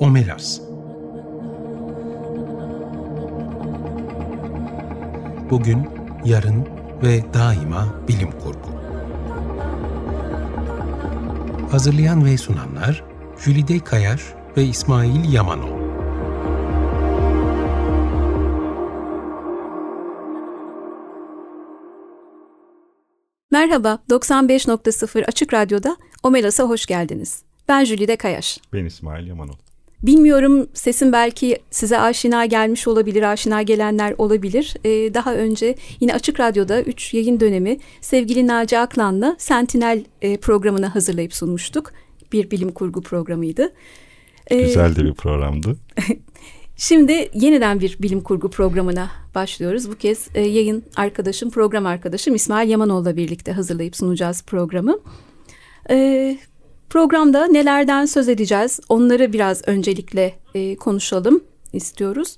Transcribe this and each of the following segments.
Omelas Bugün, yarın ve daima bilim kurgu. Hazırlayan ve sunanlar Jülide Kayar ve İsmail Yamanol. Merhaba, 95.0 Açık Radyo'da Omelas'a hoş geldiniz. Ben Jülide Kayaş. Ben İsmail Yamanol. Bilmiyorum sesim belki size aşina gelmiş olabilir, aşina gelenler olabilir. Ee, daha önce yine Açık Radyo'da 3 yayın dönemi sevgili Naci Aklan'la Sentinel e, programını hazırlayıp sunmuştuk. Bir bilim kurgu programıydı. Ee, Güzel de bir programdı. Şimdi yeniden bir bilim kurgu programına başlıyoruz. Bu kez e, yayın arkadaşım, program arkadaşım İsmail Yamanoğlu'la birlikte hazırlayıp sunacağız programı. E, programda nelerden söz edeceğiz? Onları biraz öncelikle e, konuşalım istiyoruz.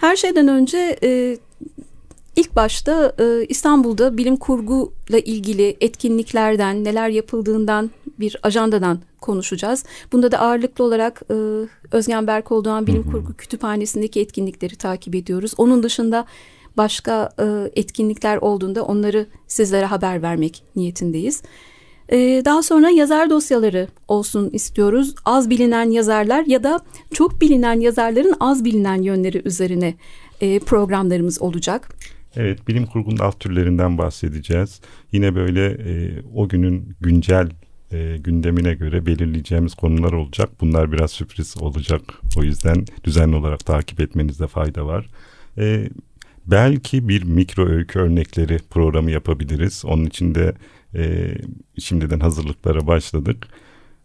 Her şeyden önce e, ilk başta e, İstanbul'da bilim kurguyla ilgili etkinliklerden, neler yapıldığından bir ajandadan konuşacağız. Bunda da ağırlıklı olarak e, Özgen Berkoldoğan Bilim Kurgu Kütüphanesi'ndeki etkinlikleri takip ediyoruz. Onun dışında başka e, etkinlikler olduğunda onları sizlere haber vermek niyetindeyiz. E, daha sonra yazar dosyaları olsun istiyoruz. Az bilinen yazarlar ya da çok bilinen yazarların az bilinen yönleri üzerine e, programlarımız olacak. Evet, bilim kurgunun alt türlerinden bahsedeceğiz. Yine böyle e, o günün güncel e, gündemine göre belirleyeceğimiz konular olacak. Bunlar biraz sürpriz olacak. O yüzden düzenli olarak takip etmenizde fayda var. E, belki bir mikro öykü örnekleri programı yapabiliriz. Onun için de e, şimdiden hazırlıklara başladık.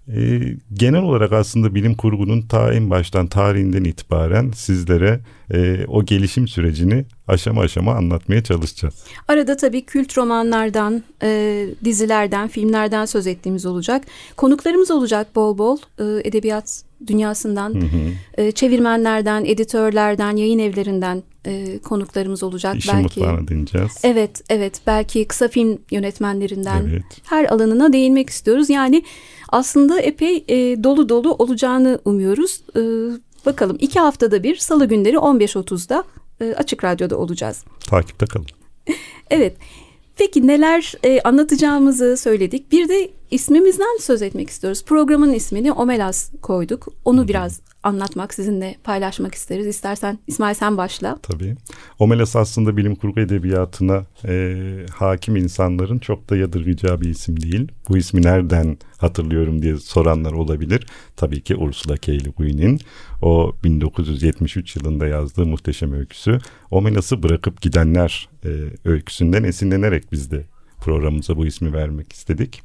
E, genel olarak aslında bilim kurgunun ta en baştan tarihinden itibaren sizlere e, o gelişim sürecini aşama aşama anlatmaya çalışacağız. Arada tabii kült romanlardan, e, dizilerden, filmlerden söz ettiğimiz olacak. Konuklarımız olacak bol bol e, edebiyat dünyasından, hı hı. E, çevirmenlerden, editörlerden, yayın evlerinden e, konuklarımız olacak. İşin belki, mutfağına dinleyeceğiz. Evet, evet. Belki kısa film yönetmenlerinden evet. her alanına değinmek istiyoruz. Yani aslında epey e, dolu dolu olacağını umuyoruz. E, bakalım iki haftada bir salı günleri 15.30'da e, Açık Radyo'da olacağız. Takipte kalın. evet. Peki neler e, anlatacağımızı söyledik. Bir de ismimizden söz etmek istiyoruz. Programın ismini Omelas koyduk. Onu biraz anlatmak, sizinle paylaşmak isteriz. İstersen İsmail sen başla. Tabii. Omelas aslında bilim kurgu edebiyatına e, hakim insanların çok da yadırgayacağı bir isim değil. Bu ismi nereden hatırlıyorum diye soranlar olabilir. Tabii ki Ursula K. Le Guin'in o 1973 yılında yazdığı muhteşem öyküsü. Omelas'ı bırakıp gidenler e, öyküsünden esinlenerek biz de programımıza bu ismi vermek istedik.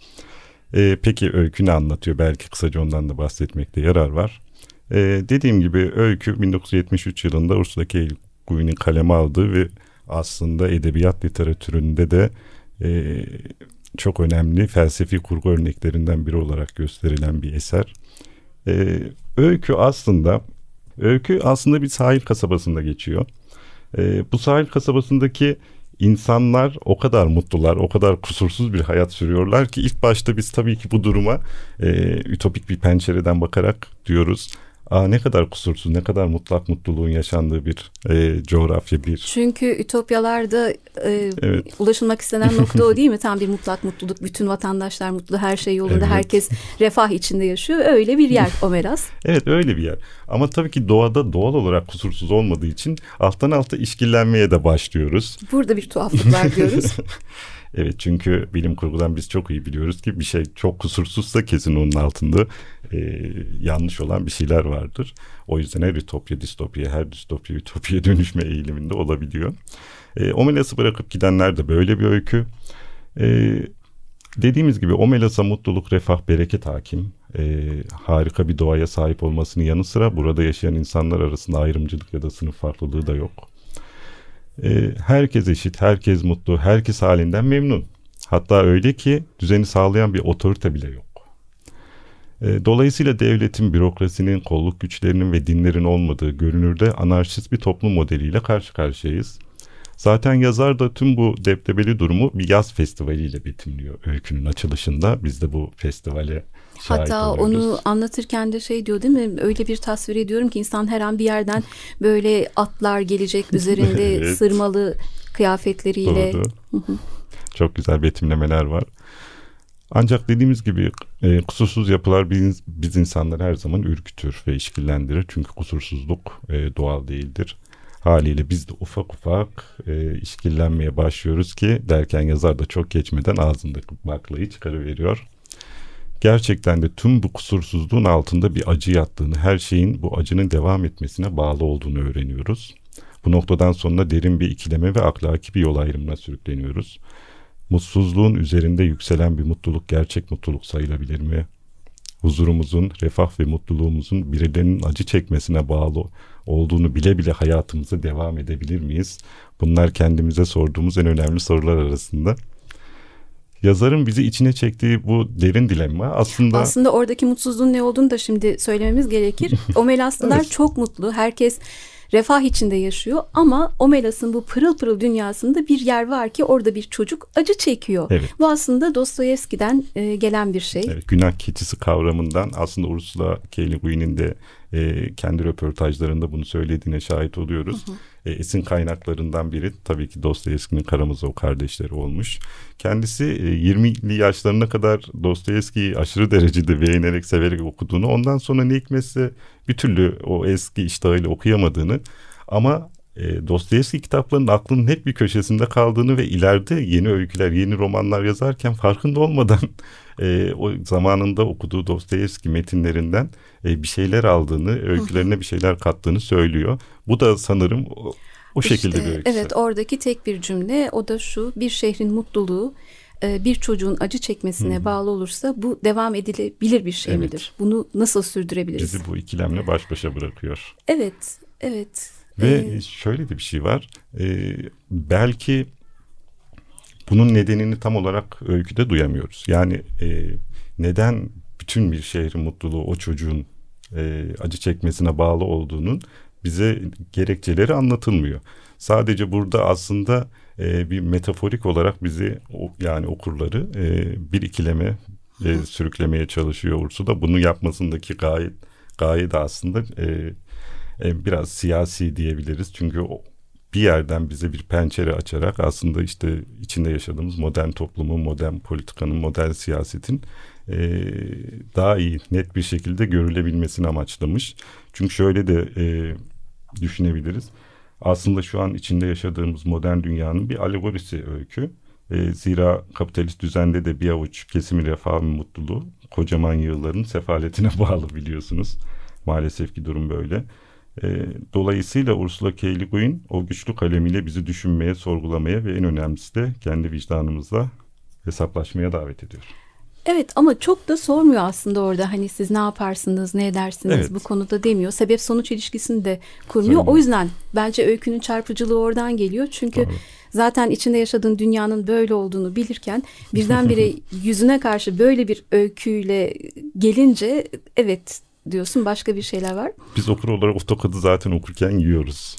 E, peki öykü ne anlatıyor? Belki kısaca ondan da bahsetmekte yarar var. E, dediğim gibi öykü 1973 yılında Ursula K. Le Guin'in kaleme aldığı ve aslında edebiyat literatüründe de e, çok önemli felsefi kurgu örneklerinden biri olarak gösterilen bir eser. E, öykü aslında öykü aslında bir sahil kasabasında geçiyor. E, bu sahil kasabasındaki insanlar o kadar mutlular, o kadar kusursuz bir hayat sürüyorlar ki ilk başta biz tabii ki bu duruma e, ütopik bir pencereden bakarak diyoruz Aa, ne kadar kusursuz, ne kadar mutlak mutluluğun yaşandığı bir e, coğrafya bir. Çünkü ütopyalarda e, evet. ulaşılmak istenen nokta o değil mi? Tam bir mutlak mutluluk, bütün vatandaşlar mutlu, her şey yolunda, evet. herkes refah içinde yaşıyor. Öyle bir yer Omeras. evet öyle bir yer. Ama tabii ki doğada doğal olarak kusursuz olmadığı için alttan alta işkillenmeye de başlıyoruz. Burada bir tuhaflık var diyoruz. Evet çünkü bilim kurgudan biz çok iyi biliyoruz ki bir şey çok kusursuzsa kesin onun altında e, yanlış olan bir şeyler vardır. O yüzden her ütopya distopya, her distopya ütopya dönüşme eğiliminde olabiliyor. E, Omelas'ı bırakıp gidenler de böyle bir öykü. E, dediğimiz gibi Omelas'a mutluluk, refah, bereket hakim. E, harika bir doğaya sahip olmasının yanı sıra burada yaşayan insanlar arasında ayrımcılık ya da sınıf farklılığı da yok. E, herkes eşit, herkes mutlu, herkes halinden memnun. Hatta öyle ki düzeni sağlayan bir otorite bile yok. E, dolayısıyla devletin, bürokrasinin, kolluk güçlerinin ve dinlerin olmadığı görünürde anarşist bir toplum modeliyle karşı karşıyayız. Zaten yazar da tüm bu deptebeli durumu bir yaz festivaliyle betimliyor öykünün açılışında. Biz de bu festivale Hatta oluyoruz. onu anlatırken de şey diyor değil mi? Öyle bir tasvir ediyorum ki insan her an bir yerden böyle atlar gelecek üzerinde Evet. sırmalı kıyafetleriyle. Doğru. Çok güzel betimlemeler var. Ancak dediğimiz gibi e, kusursuz yapılar biz, biz insanları her zaman ürkütür ve işkillendirir. Çünkü kusursuzluk e, doğal değildir. Haliyle biz de ufak ufak e, işkillenmeye başlıyoruz ki derken yazar da çok geçmeden ağzındaki baklayı çıkarıveriyor. Gerçekten de tüm bu kusursuzluğun altında bir acı yattığını, her şeyin bu acının devam etmesine bağlı olduğunu öğreniyoruz. Bu noktadan sonra derin bir ikileme ve ahlaki bir yol ayrımına sürükleniyoruz. Mutsuzluğun üzerinde yükselen bir mutluluk gerçek mutluluk sayılabilir mi? Huzurumuzun, refah ve mutluluğumuzun birilerinin acı çekmesine bağlı olduğunu bile bile hayatımıza devam edebilir miyiz? Bunlar kendimize sorduğumuz en önemli sorular arasında. Yazarın bizi içine çektiği bu derin dilemma aslında... Aslında oradaki mutsuzluğun ne olduğunu da şimdi söylememiz gerekir. Omelaslılar Evet. çok mutlu. Herkes refah içinde yaşıyor ama Omelas'ın bu pırıl pırıl dünyasında bir yer var ki orada bir çocuk acı çekiyor. Evet. Bu aslında Dostoyevski'den e, gelen bir şey. Evet, günah keçisi kavramından aslında Ursula K. Le Guin'in de e, kendi röportajlarında bunu söylediğine şahit oluyoruz. E, esin kaynaklarından biri tabii ki Dostoyevski'nin Karamazov kardeşleri olmuş. Kendisi e, 20'li yaşlarına kadar Dostoyevski'yi aşırı derecede beğenerek, severek okuduğunu, ondan sonra ne hikmetse bir türlü o eski iştahıyla okuyamadığını ama e, Dostoyevski kitaplarının aklının hep bir köşesinde kaldığını ve ileride yeni öyküler, yeni romanlar yazarken farkında olmadan e, o zamanında okuduğu Dostoyevski metinlerinden e, bir şeyler aldığını, öykülerine bir şeyler kattığını söylüyor. Bu da sanırım o, o şekilde İşte, bir öyküsü. Evet oradaki tek bir cümle o da şu bir şehrin mutluluğu e, bir çocuğun acı çekmesine bağlı olursa bu devam edilebilir bir şey Evet. midir? Bunu nasıl sürdürebiliriz? Bizi bu ikilemle baş başa bırakıyor. Evet, evet. Ve Ee, şöyle de bir şey var. Ee, belki bunun nedenini tam olarak öyküde duyamıyoruz. Yani e, neden bütün bir şehrin mutluluğu o çocuğun e, acı çekmesine bağlı olduğunun bize gerekçeleri anlatılmıyor. Sadece burada aslında e, bir metaforik olarak bizi o, yani okurları e, bir ikileme e, sürüklemeye çalışıyor Ursula. Bunu yapmasındaki gaye, gaye de aslında e, e, biraz siyasi diyebiliriz. Çünkü o bir yerden bize bir pencere açarak aslında işte içinde yaşadığımız modern toplumun, modern politikanın, modern siyasetin e, daha iyi, net bir şekilde görülebilmesini amaçlamış. Çünkü şöyle de e, düşünebiliriz. Aslında şu an içinde yaşadığımız modern dünyanın bir alegorisi öykü. Zira kapitalist düzende de bir avuç kesimin refah ve mutluluğu kocaman yığınların sefaletine bağlı biliyorsunuz. Maalesef ki durum böyle. E, dolayısıyla Ursula K. Le Guin o güçlü kalemiyle bizi düşünmeye, sorgulamaya ve en önemlisi de kendi vicdanımızla hesaplaşmaya davet ediyor. Evet ama çok da sormuyor aslında orada hani siz ne yaparsınız ne edersiniz Evet. bu konuda demiyor. Sebep sonuç ilişkisini de kurmuyor. Söylemiyor. O yüzden bence öykünün çarpıcılığı oradan geliyor. Çünkü Doğru. zaten içinde yaşadığın dünyanın böyle olduğunu bilirken birdenbire yüzüne karşı böyle bir öyküyle gelince evet diyorsun başka bir şeyler var. Biz okur olarak AutoCAD'ı zaten okurken yiyoruz.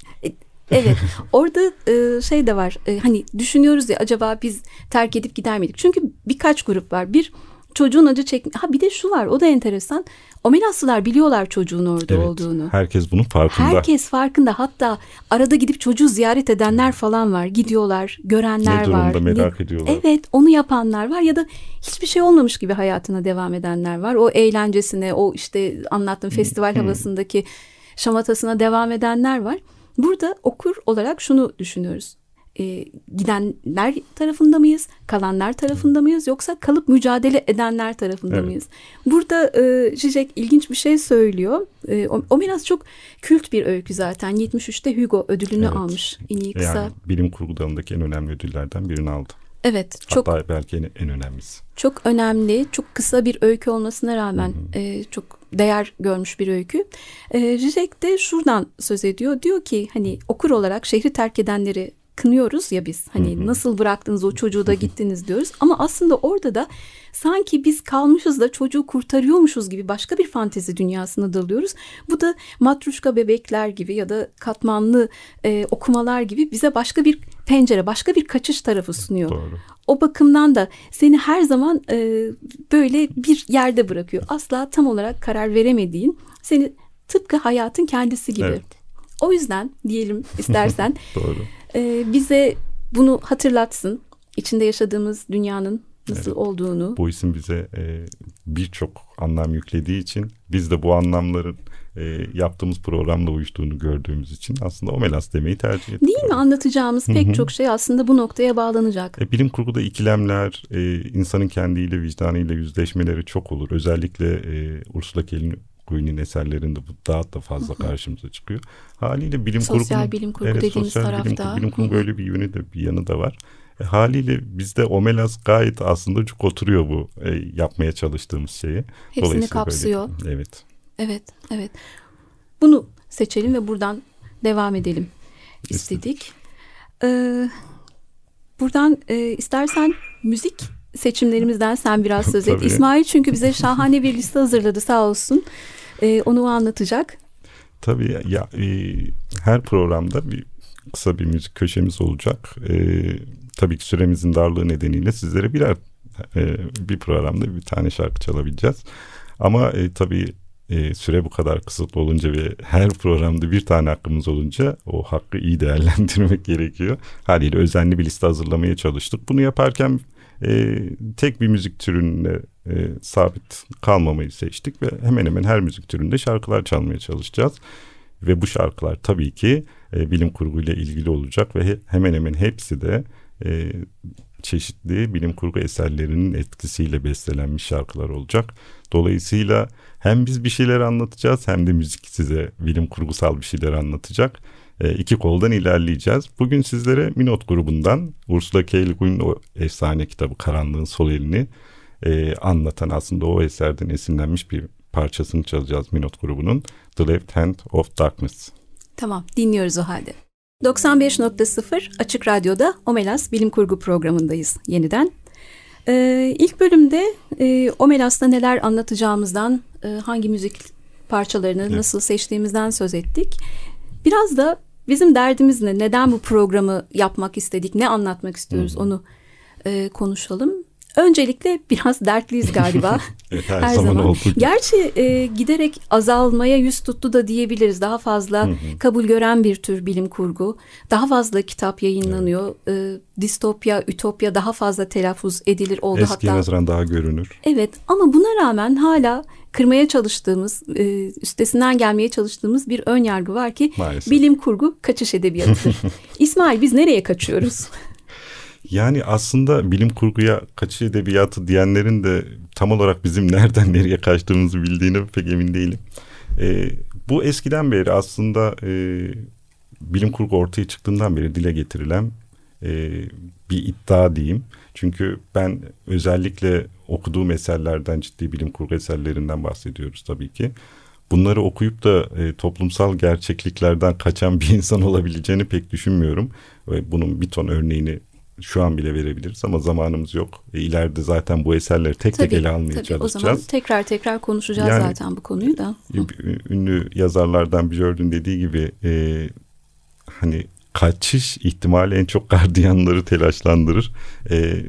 Evet orada e, şey de var e, hani düşünüyoruz ya acaba biz terk edip gider miydik? Çünkü birkaç grup var. Bir çocuğun acı çek ha bir de şu var o da enteresan. Omelaslılar biliyorlar çocuğun orada Evet, olduğunu. herkes bunun farkında. Herkes farkında hatta arada gidip çocuğu ziyaret edenler falan var. Gidiyorlar görenler Ne durumda var. merak ediyorlar. Evet onu yapanlar var ya da hiçbir şey olmamış gibi hayatına devam edenler var. O eğlencesine o işte anlattığım festival havasındaki şamatasına devam edenler var. Burada okur olarak şunu düşünüyoruz. Ee, gidenler tarafında mıyız? Kalanlar tarafında mıyız? Yoksa kalıp mücadele edenler tarafında Evet. mıyız? Burada e, Zizek ilginç bir şey söylüyor. E, o, o biraz çok kült bir öykü zaten. 73'te Hugo ödülünü Evet. almış en iyi kısa. Yani bilim kurgu dalındaki en önemli ödüllerden birini aldı. Evet çok Hatta belki en, en önemlisi. çok önemli, çok kısa bir öykü olmasına rağmen e, çok değer görmüş bir öykü. E, Zizek de şuradan söz ediyor. Diyor ki hani okur olarak şehri terk edenleri kınıyoruz ya biz. Hani hı hı. nasıl bıraktınız o çocuğu da gittiniz diyoruz. Ama aslında orada da sanki biz kalmışız da çocuğu kurtarıyormuşuz gibi başka bir fantezi dünyasına dalıyoruz. Bu da matruşka bebekler gibi ya da katmanlı e, okumalar gibi bize başka bir pencere, başka bir kaçış tarafı sunuyor. Doğru. O bakımdan da seni her zaman e, böyle bir yerde bırakıyor. Asla tam olarak karar veremediğin, seni tıpkı hayatın kendisi gibi. Evet. O yüzden diyelim istersen Doğru. E, bize bunu hatırlatsın. İçinde yaşadığımız dünyanın nasıl evet. olduğunu. Bu isim bize e, birçok anlam yüklediği için biz de bu anlamların e, yaptığımız programla uyuştuğunu gördüğümüz için aslında Omelas demeyi tercih ettik. Değil mi? Anlatacağımız Hı-hı. pek çok şey aslında bu noktaya bağlanacak. E, bilim kurguda ikilemler, e, insanın kendiyle, vicdanıyla yüzleşmeleri çok olur. Özellikle e, Ursula Guin'in eserlerinde bu daha da fazla karşımıza çıkıyor. Haliyle bilim kurgu sosyal bilim kurgu evet, dediğimiz sosyal tarafta. Bilim, bilim kurgu böyle bir yönü de bir yanı da var. E, haliyle bizde Omelas gayet aslında çok oturuyor bu e, yapmaya çalıştığımız şeyi. Hepsini kapsıyor. Böyle, evet. Evet, evet. Bunu seçelim ve buradan devam edelim istedik. Ee, buradan e, istersen müzik seçimlerimizden sen biraz söz et. İsmail çünkü bize şahane bir liste hazırladı sağ olsun. Ee, onu anlatacak. Tabii ya e, her programda bir kısa bir müzik köşemiz olacak. E, tabii ki süremizin darlığı nedeniyle sizlere birer e, bir programda bir tane şarkı çalabileceğiz. Ama e, tabii e, süre bu kadar kısıtlı olunca ve her programda bir tane hakkımız olunca o hakkı iyi değerlendirmek gerekiyor. Haliyle özenli bir liste hazırlamaya çalıştık. Bunu yaparken e, tek bir müzik türüne e, sabit kalmamayı seçtik ve hemen hemen her müzik türünde şarkılar çalmaya çalışacağız. Ve bu şarkılar tabii ki e, bilim kurguyla ilgili olacak ve he, hemen hemen hepsi de e, çeşitli bilim kurgu eserlerinin etkisiyle bestelenmiş şarkılar olacak. Dolayısıyla hem biz bir şeyler anlatacağız hem de müzik size bilim kurgusal bir şeyler anlatacak. E, iki koldan ilerleyeceğiz. Bugün sizlere Minot grubundan Ursula K. Le Guin'in o efsane kitabı Karanlığın Sol Elini e, anlatan aslında o eserden esinlenmiş bir parçasını çalacağız Minot grubunun The Left Hand of Darkness. Tamam dinliyoruz o halde. 95.0 Açık Radyo'da Omelas Bilim Kurgu programındayız yeniden. Ee, ilk bölümde e, Omelas'ta neler anlatacağımızdan, e, hangi müzik parçalarını evet. nasıl seçtiğimizden söz ettik. Biraz da bizim derdimiz ne, neden bu programı yapmak istedik, ne anlatmak istiyoruz hmm. onu e, konuşalım. Öncelikle biraz dertliyiz galiba. evet, her, her zaman. zaman. Gerçi e, giderek azalmaya yüz tuttu da diyebiliriz. Daha fazla kabul gören bir tür bilim kurgu. Daha fazla kitap yayınlanıyor. Evet. E, distopya, ütopya daha fazla telaffuz edilir oldu Eski hatta. nazaran daha görünür. Evet ama buna rağmen hala kırmaya çalıştığımız, e, üstesinden gelmeye çalıştığımız bir ön yargı var ki Maalesef. bilim kurgu kaçış edebiyatıdır. İsmail biz nereye kaçıyoruz? Yani aslında bilim kurguya kaçış edebiyatı diyenlerin de tam olarak bizim nereden nereye kaçtığımızı bildiğine pek emin değilim. E, bu eskiden beri aslında e, bilim kurgu ortaya çıktığından beri dile getirilen e, bir iddia diyeyim. Çünkü ben özellikle okuduğum eserlerden ciddi bilim kurgu eserlerinden bahsediyoruz tabii ki. Bunları okuyup da e, toplumsal gerçekliklerden kaçan bir insan olabileceğini pek düşünmüyorum. Ve bunun bir ton örneğini şu an bile verebiliriz ama zamanımız yok. E, ileride zaten bu eserleri tek tabii, tek ele almaya tabii, çalışacağız. O zaman tekrar tekrar konuşacağız yani, zaten bu konuyu da. Ünlü yazarlardan Jordan dediği gibi e, hani kaçış ihtimali en çok gardiyanları telaşlandırır. E,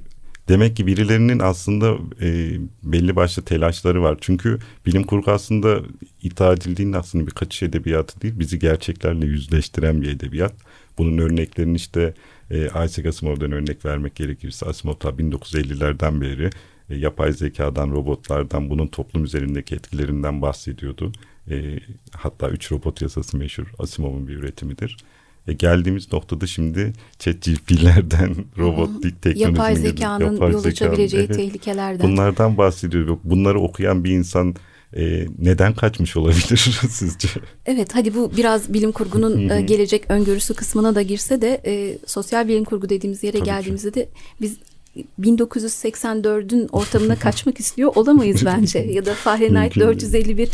demek ki birilerinin aslında e, belli başlı telaşları var. Çünkü bilim kurgu aslında ithal edildiğinde aslında bir kaçış edebiyatı değil, bizi gerçeklerle yüzleştiren bir edebiyat. Bunun örneklerini işte e, Isaac Asimov'dan örnek vermek gerekirse Asimov ta 1950'lerden beri e, yapay zekadan, robotlardan, bunun toplum üzerindeki etkilerinden bahsediyordu. E, hatta üç robot yasası meşhur Asimov'un bir üretimidir. E, geldiğimiz noktada şimdi ChatGPT'lerden, robot teknolojinin, yapay zekanın yapay yol açabileceği evet, tehlikelerden. Bunlardan bahsediyor. Bunları okuyan bir insan e, neden kaçmış olabilir sizce? Evet hadi bu biraz bilim kurgunun e, gelecek öngörüsü kısmına da girse de e, sosyal bilim kurgu dediğimiz yere Tabii geldiğimizde ki. de biz 1984'ün ortamına kaçmak istiyor olamayız bence ya da Fahrenheit 451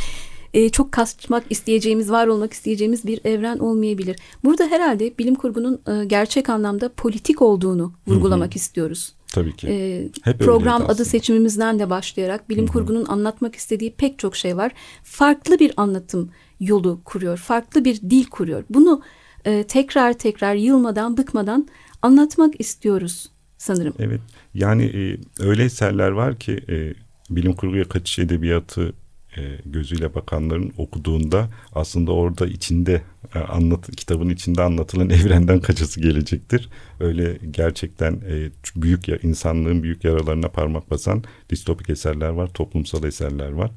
e, çok kaçmak isteyeceğimiz, var olmak isteyeceğimiz bir evren olmayabilir. Burada herhalde bilim kurgunun e, gerçek anlamda politik olduğunu vurgulamak Hı-hı. istiyoruz. Tabii ki. E, Hep program adı seçimimizden de başlayarak bilim Hı-hı. kurgunun anlatmak istediği pek çok şey var. Farklı bir anlatım yolu kuruyor, farklı bir dil kuruyor. Bunu e, tekrar tekrar yılmadan, bıkmadan anlatmak istiyoruz sanırım. Evet. Yani e, öyle eserler var ki e, bilim kurguya kaçış edebiyatı gözüyle bakanların okuduğunda aslında orada içinde e, anlat kitabın içinde anlatılan evrenden kaçası gelecektir. Öyle gerçekten e, büyük insanlığın büyük yaralarına parmak basan distopik eserler var, toplumsal eserler var.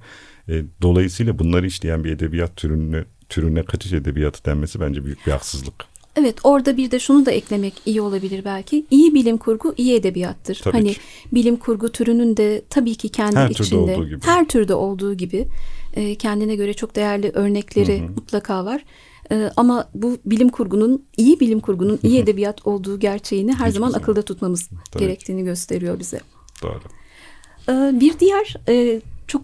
E, dolayısıyla bunları işleyen bir edebiyat türünü türüne kaçış edebiyatı denmesi bence büyük bir haksızlık. Evet orada bir de şunu da eklemek iyi olabilir belki. İyi bilim kurgu iyi edebiyattır. Tabii hani ki. bilim kurgu türünün de tabii ki kendi her içinde türde gibi. her türde olduğu gibi e, kendine göre çok değerli örnekleri hı hı. mutlaka var. E, ama bu bilim kurgunun iyi bilim kurgunun iyi edebiyat olduğu gerçeğini her Hiç zaman güzel. akılda tutmamız tabii gerektiğini ki. gösteriyor bize. Doğru. E, bir diğer e, çok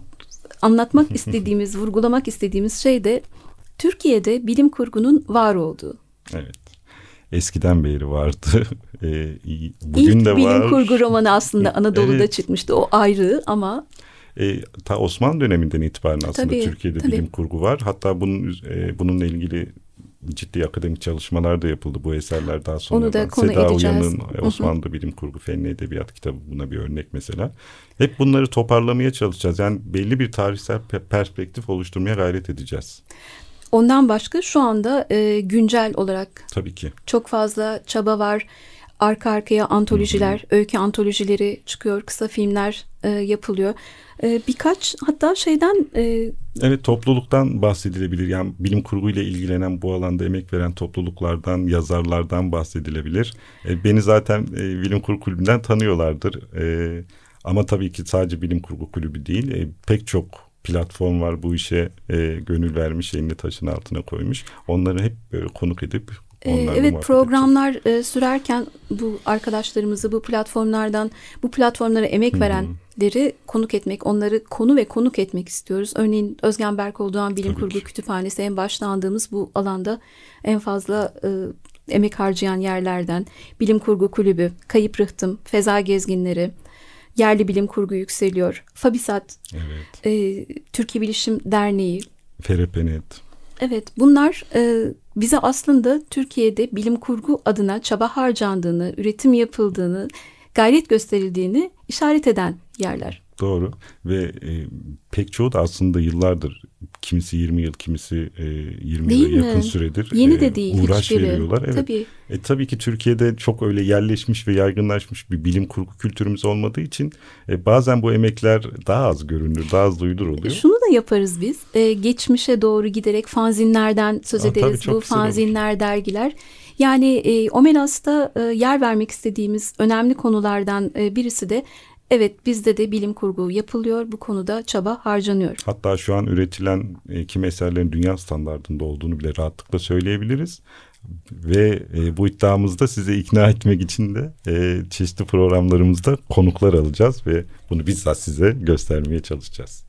anlatmak istediğimiz, vurgulamak istediğimiz şey de Türkiye'de bilim kurgunun var olduğu. Evet. Eskiden beri vardı. E, bugün İlk de bilim var. kurgu romanı aslında Anadolu'da evet. çıkmıştı. O ayrı ama e, ta Osmanlı döneminden itibaren aslında tabii, Türkiye'de tabii. bilim kurgu var. Hatta bunun e, bununla ilgili ciddi akademik çalışmalar da yapıldı bu eserler daha sonra. Onu da konu Seda edeceğiz. Uyan'ın Osmanlı Bilim Kurgu Fenli Edebiyat kitabı buna bir örnek mesela. Hep bunları toparlamaya çalışacağız. Yani belli bir tarihsel perspektif oluşturmaya gayret edeceğiz. Ondan başka şu anda e, güncel olarak tabii ki çok fazla çaba var. Arka arkaya antolojiler, Hı-hı. öykü antolojileri çıkıyor, kısa filmler e, yapılıyor. E, birkaç hatta şeyden e, Evet topluluktan bahsedilebilir. Yani bilim kurguyla ilgilenen bu alanda emek veren topluluklardan, yazarlardan bahsedilebilir. E, beni zaten e, bilim kurgu kulübünden tanıyorlardır. E, ama tabii ki sadece bilim kurgu kulübü değil, e, pek çok platform var bu işe e, gönül vermiş, elini taşın altına koymuş. Onları hep böyle konuk edip ee, evet programlar e, sürerken bu arkadaşlarımızı bu platformlardan bu platformlara emek Hı-hı. verenleri konuk etmek, onları konu ve konuk etmek istiyoruz. Örneğin Özgen Berkoğlu'dan Bilim Tabii Kurgu ki. Kütüphanesi en başlandığımız bu alanda en fazla e, emek harcayan yerlerden. Bilim Kurgu Kulübü, Kayıp Rıhtım, Feza Gezginleri, Yerli Bilim Kurgu Yükseliyor, Fabisat, evet. e, Türkiye Bilişim Derneği. Ferepenet. Evet bunlar e, bize aslında Türkiye'de bilim kurgu adına çaba harcandığını, üretim yapıldığını, gayret gösterildiğini işaret eden yerler. Doğru ve e, pek çoğu da aslında yıllardır kimisi 20 yıl kimisi e, 20 değil yıla mi? yakın süredir Yeni e, de değil uğraş hiçbiri. veriyorlar. Evet. Tabii. E, tabii ki Türkiye'de çok öyle yerleşmiş ve yaygınlaşmış bir bilim kurgu kültürümüz olmadığı için e, bazen bu emekler daha az görünür, daha az duyulur oluyor. Şunu da yaparız biz. E, geçmişe doğru giderek fanzinlerden söz Aa, ederiz. Tabii, bu fanzinler, olur. dergiler. Yani e, Omelas'ta e, yer vermek istediğimiz önemli konulardan e, birisi de Evet bizde de bilim kurgu yapılıyor. Bu konuda çaba harcanıyor. Hatta şu an üretilen e, kim eserlerin dünya standartında olduğunu bile rahatlıkla söyleyebiliriz. Ve e, bu iddiamızda size ikna etmek için de e, çeşitli programlarımızda konuklar alacağız ve bunu bizzat size göstermeye çalışacağız.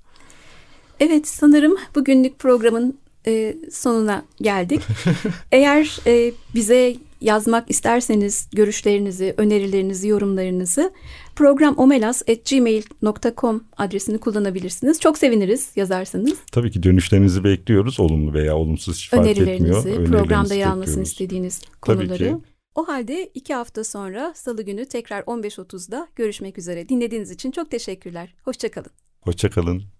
Evet sanırım bugünlük programın e, sonuna geldik. Eğer e, bize yazmak isterseniz görüşlerinizi, önerilerinizi, yorumlarınızı programomelas.gmail.com adresini kullanabilirsiniz. Çok seviniriz yazarsanız. Tabii ki dönüşlerinizi bekliyoruz. Olumlu veya olumsuz hiç fark etmiyor. Programda yer almasını istediğiniz konuları. Tabii ki. O halde iki hafta sonra salı günü tekrar 15.30'da görüşmek üzere. Dinlediğiniz için çok teşekkürler. Hoşçakalın. Hoşçakalın.